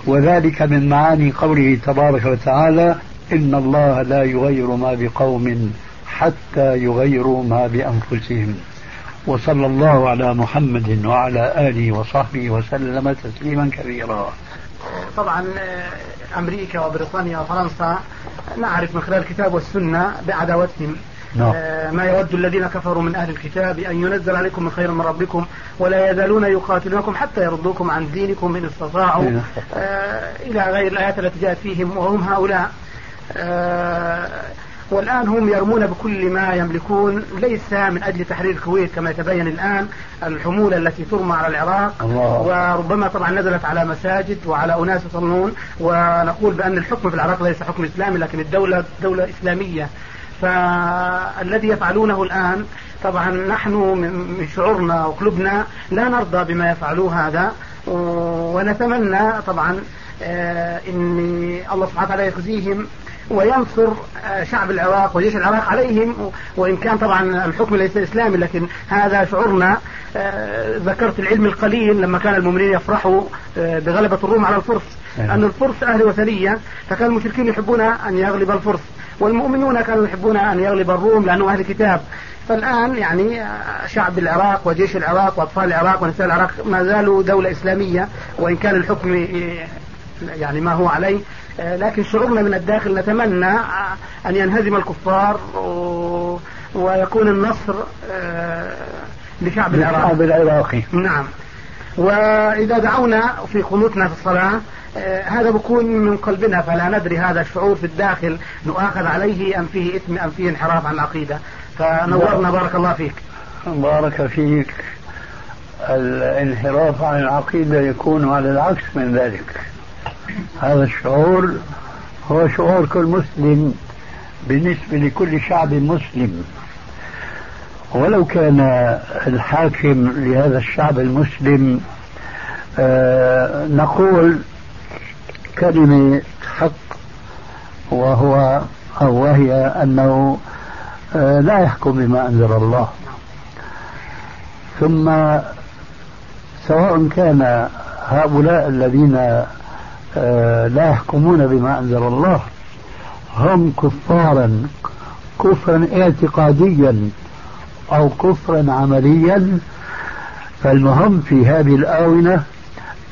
وذلك من معاني قوله تبارك وتعالى إن الله لا يغير ما بقوم حتى يغيروا ما بأنفسهم. وصلى الله على محمد وعلى آله وصحبه وسلم تسليما كثيرا طبعا أمريكا وبريطانيا وفرنسا نعرف من خلال الكتاب والسنة بعداوتهم. آه، ما يود الذين كفروا من أهل الكتاب أن ينزل عليكم من خير من ربكم ولا يزالون يقاتلونكم حتى يردوكم عن دينكم إن استطاعوا. إيه. آه إلى غير الآيات التي جاءت فيهم وهم هؤلاء. آه والآن هم يرمون بكل ما يملكون ليس من أجل تحرير الكويت كما يتبين الآن الحمولة التي ترمى على العراق. الله. وربما طبعا نزلت على مساجد وعلى أناس يصلون. ونقول بأن الحكم في العراق ليس حكم إسلامي لكن الدولة دولة إسلامية. فالذي يفعلونه الآن طبعا نحن من شعورنا وقلوبنا لا نرضى بما يفعلوه هذا ونتمنى طبعا آه، إن الله سبحانه وتعالى يخزيهم وينصر آه، شعب العراق وجيش العراق عليهم وإن كان طبعا الحكم ليس إسلامي لكن هذا شعورنا آه، ذكرت العلم القليل لما كان المؤمنين يفرحوا بغلبة الروم على الفرس أيوة. أن الفرس أهل وثنية فكان المشركين يحبون أن يغلب الفرس والمؤمنون كانوا يحبون أن يغلب الروم لأنه أهل كتاب فالآن يعني شعب العراق وجيش العراق وأطفال العراق ونساء العراق ما زالوا دولة إسلامية وإن كان الحكم يعني ما هو عليه. لكن شعورنا من الداخل نتمنى أن ينهزم الكفار ويكون النصر لشعب العراق. العراقي نعم. وإذا دعونا في قنوتنا في الصلاة هذا بكون من قلبنا فلا ندري هذا الشعور في الداخل نؤاخذ عليه أم فيه إثم أم فيه انحراف عن العقيدة. فنورنا بارك الله فيك. بارك فيك. الانحراف عن العقيدة يكون على العكس من ذلك. هذا الشعور هو شعور كل مسلم بالنسبة لكل شعب مسلم. ولو كان الحاكم لهذا الشعب المسلم آه نقول كلمة حق وهو أو وهي أنه آه لا يحكم بما أنزل الله. ثم سواء كان هؤلاء الذين آه لا يحكمون بما أنزل الله هم كفارا كفرا اعتقاديا أو كفرا عمليا فالمهم في هذه الآونة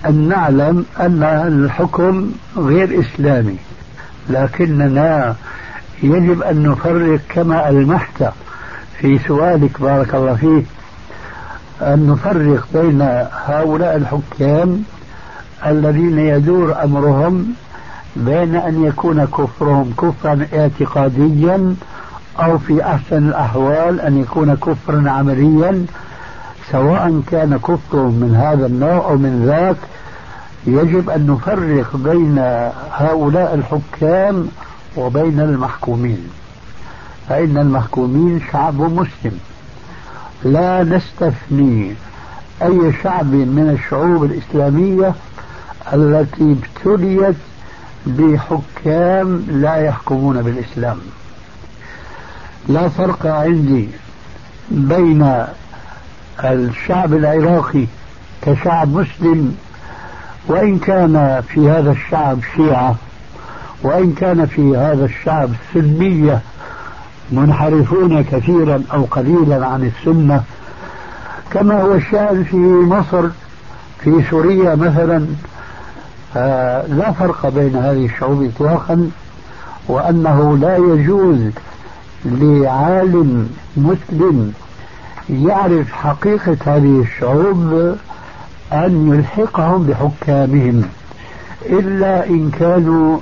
أن نعلم أن الحكم غير إسلامي لكننا يجب أن نفرق كما ألمحت في سؤالك بارك الله فيك أن نفرق بين هؤلاء الحكام الذين يدور أمرهم بين أن يكون كفرهم كفرا اعتقاديا أو في أحسن الأحوال أن يكون كفرا عمليا سواء كان كفر من هذا النوع أو من ذاك يجب أن نفرق بين هؤلاء الحكام وبين المحكومين. فإن المحكومين شعب مسلم. لا نستثني أي شعب من الشعوب الإسلامية التي ابتليت بحكام لا يحكمون بالإسلام. لا فرق عندي بين الشعب العراقي كشعب مسلم وإن كان في هذا الشعب شيعة وإن كان في هذا الشعب سنية منحرفون كثيرا أو قليلا عن السنة كما هو الشأن في مصر في سوريا مثلا آه لا فرق بين هذه الشعوب إطلاقا وأنه لا يجوز لعالم مسلم يعرف حقيقة هذه الشعوب أن يلحقهم بحكامهم إلا إن كانوا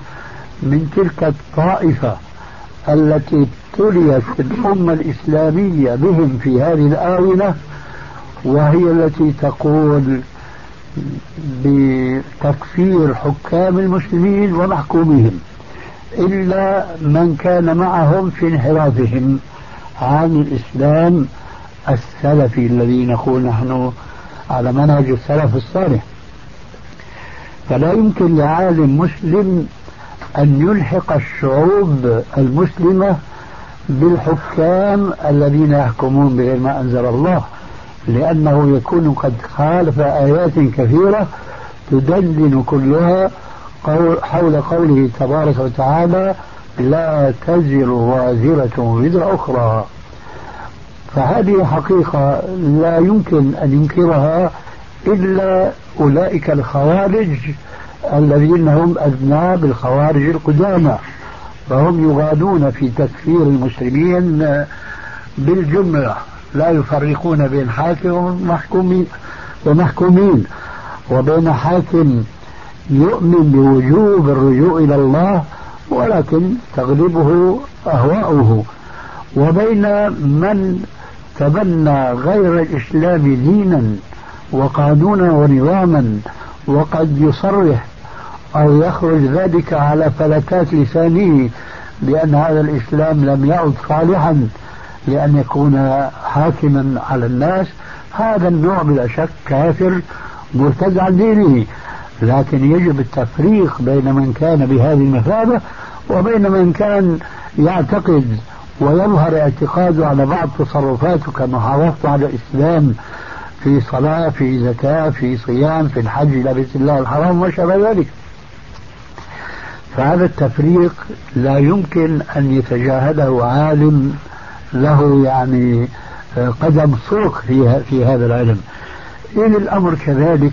من تلك الطائفة التي ابتليت الأمة الإسلامية بهم في هذه الآونة وهي التي تقول بتكفير حكام المسلمين ومحكومهم إلا من كان معهم في انحرافهم عن الإسلام السلفي الذي نقول نحن على منهج السلف الصالح. فلا يمكن لعالم مسلم أن يلحق الشعوب المسلمة بالحكام الذين يحكمون بغير ما أنزل الله لأنه يكون قد خالف آيات كثيرة تدلل كلها حول قوله تبارك وتعالى لا تزر وازرة وزر أخرى. فهذه حقيقة لا يمكن أن ينكرها إلا أولئك الخوارج الذين هم أذناب الخوارج القدامى فهم يغالون في تكفير المسلمين بالجملة لا يفرقون بين حاكم ومحكومين ومحكومين وبين حاكم يؤمن بوجوب الرجوع إلى الله ولكن تغلبه أهواؤه وبين من تبنى غير الإسلام دينا وقانونا ونظاما وقد يصرح أو يخرج ذلك على فلتات لسانه بأن هذا الإسلام لم يعد صالحا لأن يكون حاكما على الناس. هذا النوع بلا شك كافر مرتد عن دينه لكن يجب التفريق بين من كان بهذه المثابة وبين من كان يعتقد ويظهر اعتقاده على بعض تصرفاته كمحافظته على الإسلام في صلاة في زكاة في صيام في الحج إلى بيت الله الحرام وما شابه ذلك. فهذا التفريق لا يمكن أن يتجاهله عالم له يعني قدم صوق في, في هذا العلم. إن الأمر كذلك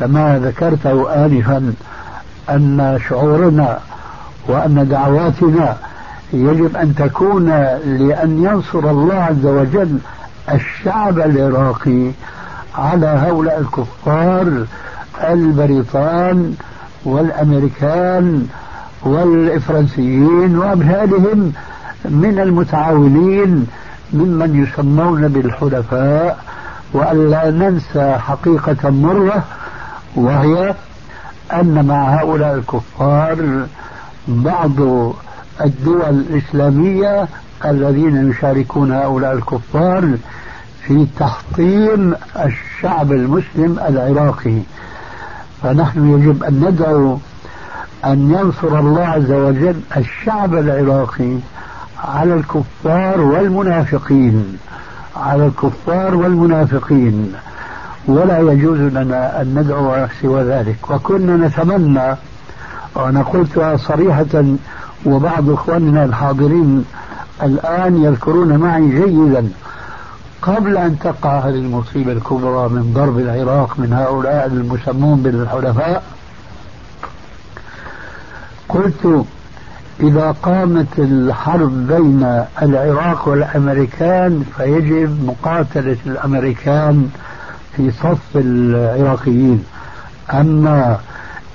كما ذكرته آنفا أن شعورنا وأن دعواتنا يجب أن تكون لأن ينصر الله عز وجل الشعب العراقي على هؤلاء الكفار البريطان والأمريكان والفرنسيين وأمثالهم من المتعاونين ممن يسمون بالحلفاء وألا ننسى حقيقة مرة وهي أن مع هؤلاء الكفار بعض الدول الإسلامية الذين يشاركون هؤلاء الكفار في تحطيم الشعب المسلم العراقي. فنحن يجب أن ندعو أن ينصر الله عز وجل الشعب العراقي على الكفار والمنافقين على الكفار والمنافقين. ولا يجوز لنا أن ندعو سوى ذلك. وكنا نتمنى وأنا قلتها صريحة وبعض إخواننا الحاضرين الآن يذكرون معي جيدا قبل أن تقع هذه المصيبة الكبرى من ضرب العراق من هؤلاء المسمون بالحلفاء قلت إذا قامت الحرب بين العراق والأمريكان فيجب مقاتلة الأمريكان في صف العراقيين. أما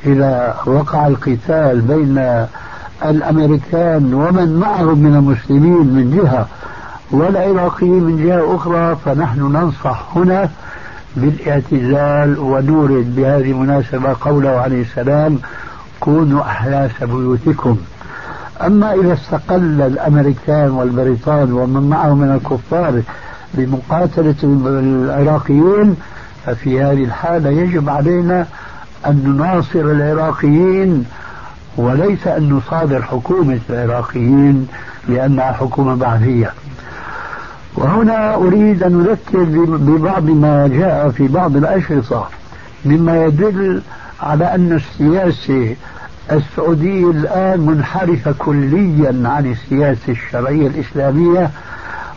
إذا وقع القتال بين الأمريكان ومن معهم من المسلمين من جهة والعراقيين من جهة أخرى فنحن ننصح هنا بالاعتزال ونورد بهذه المناسبة قوله عليه السلام كونوا أحلاس بيوتكم أما إذا استقل الأمريكان والبريطان ومن معهم من الكفار بمقاتلة العراقيين ففي هذه الحالة يجب علينا أن نناصر العراقيين وليس أن نصادر حكومة العراقيين لأنها حكومة بعثية. وهنا أريد أن أذكر ببعض ما جاء في بعض الأشرطة مما يدل على أن السياسة السعودية الآن منحرفة كليا عن السياسة الشرعية الإسلامية.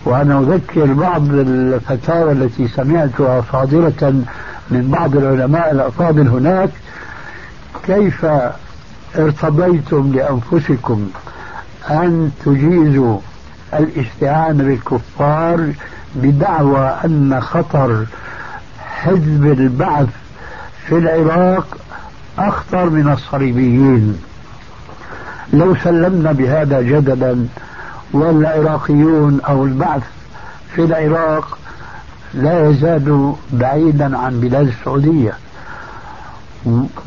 وأنا أذكر بعض الفتاوى التي سمعتها صادرة من بعض العلماء الأفاضل هناك. كيف ارتضيتم لأنفسكم أن تجيزوا الاستعانة بالكفار بدعوى أن خطر حزب البعث في العراق أخطر من الصليبيين. لو سلمنا بهذا جدلا والعراقيون أو البعث في العراق لا يزال بعيدا عن بلاد السعودية.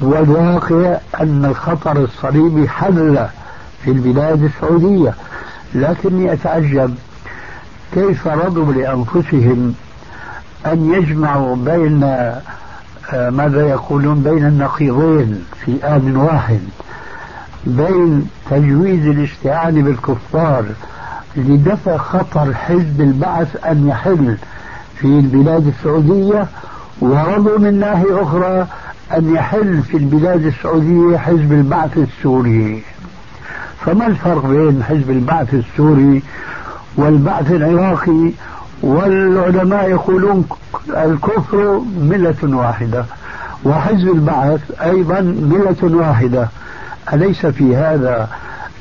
والواقع أن الخطر الصليبي حل في البلاد السعودية. لكني أتعجب كيف رضوا لأنفسهم أن يجمعوا بين آه، ماذا يقولون بين النقيضين في آن واحد بين تجويز الاستعانة بالكفار لدفع خطر حزب البعث أن يحل في البلاد السعودية ورضوا من ناحية أخرى أن يحل في البلاد السعودية حزب البعث السوري. فما الفرق بين حزب البعث السوري والبعث العراقي والعلماء يقولون الكفر ملة واحدة وحزب البعث أيضا ملة واحدة. أليس في هذا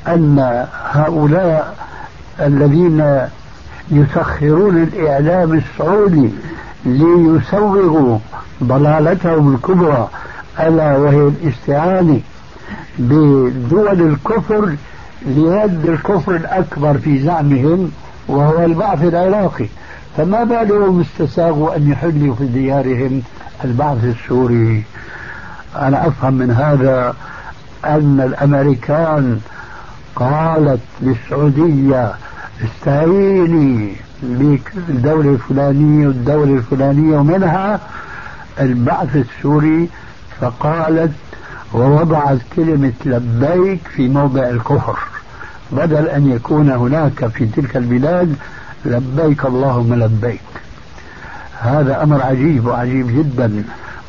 أن هؤلاء الذين يسخرون الإعلام السعودي ليسوغوا ضلالتهم الكبرى ألا وهي الاستعانة بدول الكفر لرد الكفر الأكبر في زعمهم وهو البعث العراقي. فما بالهم استساغوا أن يحلوا في ديارهم البعث السوري. أنا أفهم من هذا أن الأمريكان قالت للسعودية استعيني بالدولة الفلانية والدولة الفلانية ومنها البعث السوري فقالت ووضعت كلمة لبيك في موضع الكفر. بدل أن يكون هناك في تلك البلاد لبيك اللهم لبيك. هذا أمر عجيب وعجيب جدا.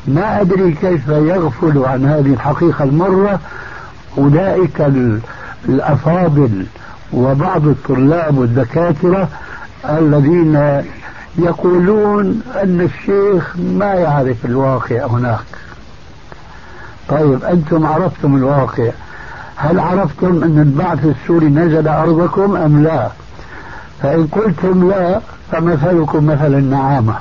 ما أدري كيف يغفل عن هذه الحقيقة المرة. أولئك الأفاضل وبعض الطلاب والدكاترة الذين يقولون أن الشيخ ما يعرف الواقع هناك. طيب أنتم عرفتم الواقع. هل عرفتم أن البعث السوري نزل أرضكم أم لا؟ فإن قلتم لا فمثلكم مثل النعامة.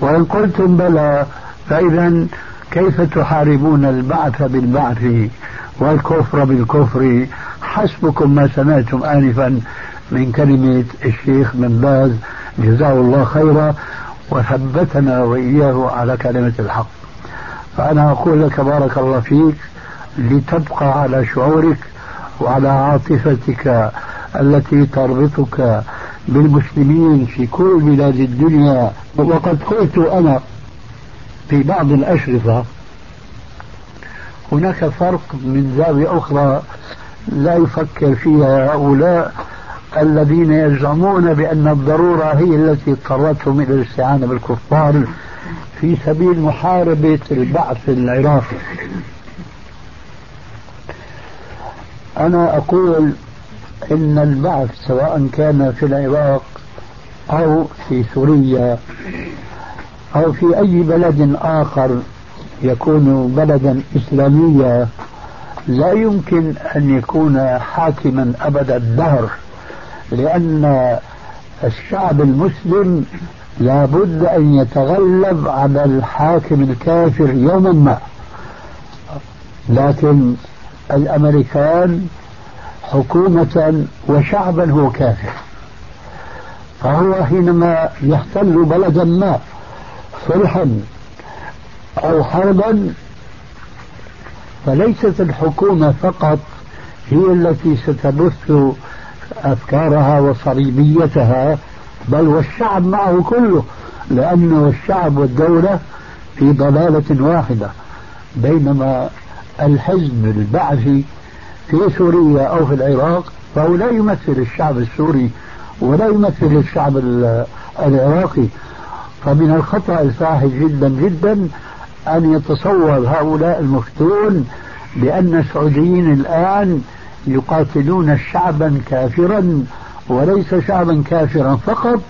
وإن قلتم بلى فإذا كيف تحاربون البعث بالبعث والكفر بالكفر؟ حسبكم ما سمعتم آنفا من كلمة الشيخ من باز. جزاه الله خيرا وثبتنا وإياه على كلمة الحق. فأنا أقول لك بارك الله فيك لتبقى على شعورك وعلى عاطفتك التي تربطك بالمسلمين في كل بلاد الدنيا. وقد قلت أنا في بعض الأشرطة هناك فرق من زاوية أخرى لا يفكر فيها هؤلاء. الذين يزعمون بأن الضرورة هي التي اضطرتهم إلى الاستعانة بالكفار في سبيل محاربة البعث العراقي. أنا أقول إن البعث سواء كان في العراق أو في سوريا أو في أي بلد آخر يكون بلدا إسلاميا لا يمكن أن يكون حاكما أبد الدهر. لأن الشعب المسلم لابد أن يتغلب على الحاكم الكافر يوما ما. لكن الأمريكان حكومة وشعبا هو كافر. فهو حينما يحتل بلدا ما صلحا أو حربا فليست الحكومة فقط هي التي ستبث أفكارها وصليبيتها بل والشعب معه كله لأنه الشعب والدولة في ضلالة واحدة بينما الحزب البعثي في سوريا أو في العراق فهو لا يمثل الشعب السوري ولا يمثل الشعب العراقي. فمن الخطأ الفاحش جدا جدا أن يتصور هؤلاء المفتون بأن السعوديين الآن يقاتلون شعبا كافرا وليس شعبا كافرا فقط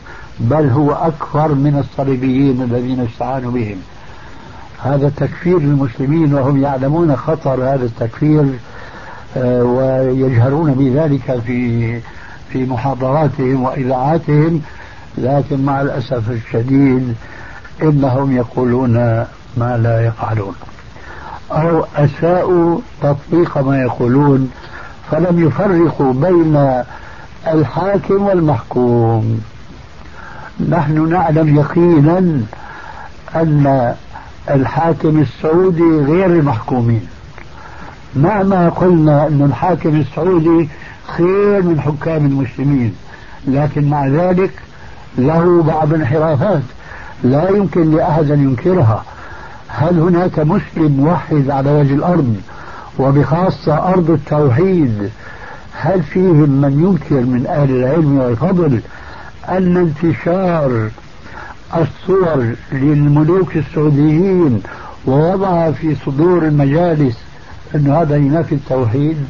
بل هو أكثر من الصليبيين الذين استعانوا بهم. هذا تكفير المسلمين وهم يعلمون خطر هذا التكفير آه، ويجهرون بذلك في في محاضراتهم وإذاعاتهم. لكن مع الأسف الشديد إنهم يقولون ما لا يفعلون. أو أساءوا تطبيق ما يقولون. فلم يفرقوا بين الحاكم والمحكوم. نحن نعلم يقينا أن الحاكم السعودي غير المحكومين. مهما قلنا أن الحاكم السعودي خير من حكام المسلمين لكن مع ذلك له بعض الانحرافات لا يمكن لأحد أن ينكرها. هل هناك مسلم موحد على وجه الأرض وبخاصة أرض التوحيد هل فيهم من ينكر من أهل العلم والفضل أن انتشار الصور للملوك السعوديين ووضعها في صدور المجالس أن هذا ينافي التوحيد؟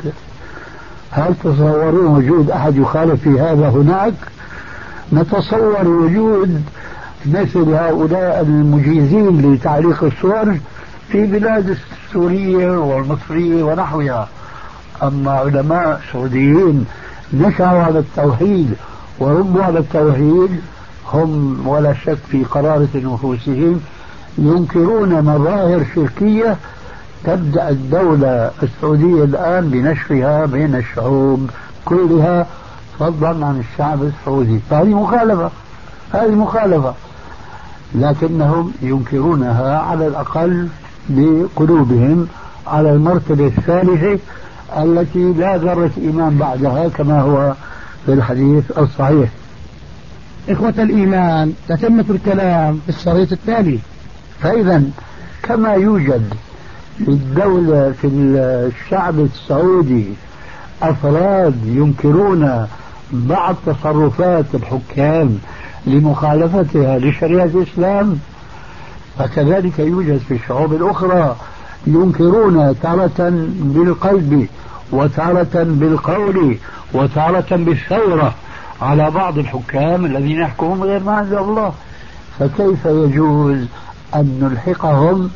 هل تصورون وجود أحد يخالف في هذا هناك؟ نتصور وجود مثل هؤلاء المجيزين لتعليق الصور في بلاد السورية والمصرية ونحوها. أما علماء سعوديين نشأوا على التوحيد وربوا على التوحيد هم ولا شك في قرارة نفوسهم ينكرون مظاهر شركية تبدأ الدولة السعودية الآن بنشرها بين الشعوب كلها فضلا عن الشعب السعودي. فهذه مخالفة هذه مخالفة لكنهم ينكرونها على الأقل بقلوبهم على المرتبة الثالثة التي لا ذرة إيمان بعدها كما هو في الحديث الصحيح. إخوة الإيمان تتمة الكلام في الشريط التالي. فإذا كما يوجد في الدولة في الشعب السعودي أفراد ينكرون بعض تصرفات الحكام لمخالفتها لشريعة الإسلام فكذلك يوجد في الشعوب الأخرى ينكرون تارة بالقلب وتارة بالقول وتارة بالثورة على بعض الحكام الذين يحكمون غير ما أنزل الله. فكيف يجوز أن نلحقهم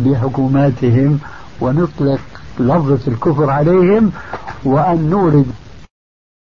بحكوماتهم ونطلق لفظة الكفر عليهم وأن نورد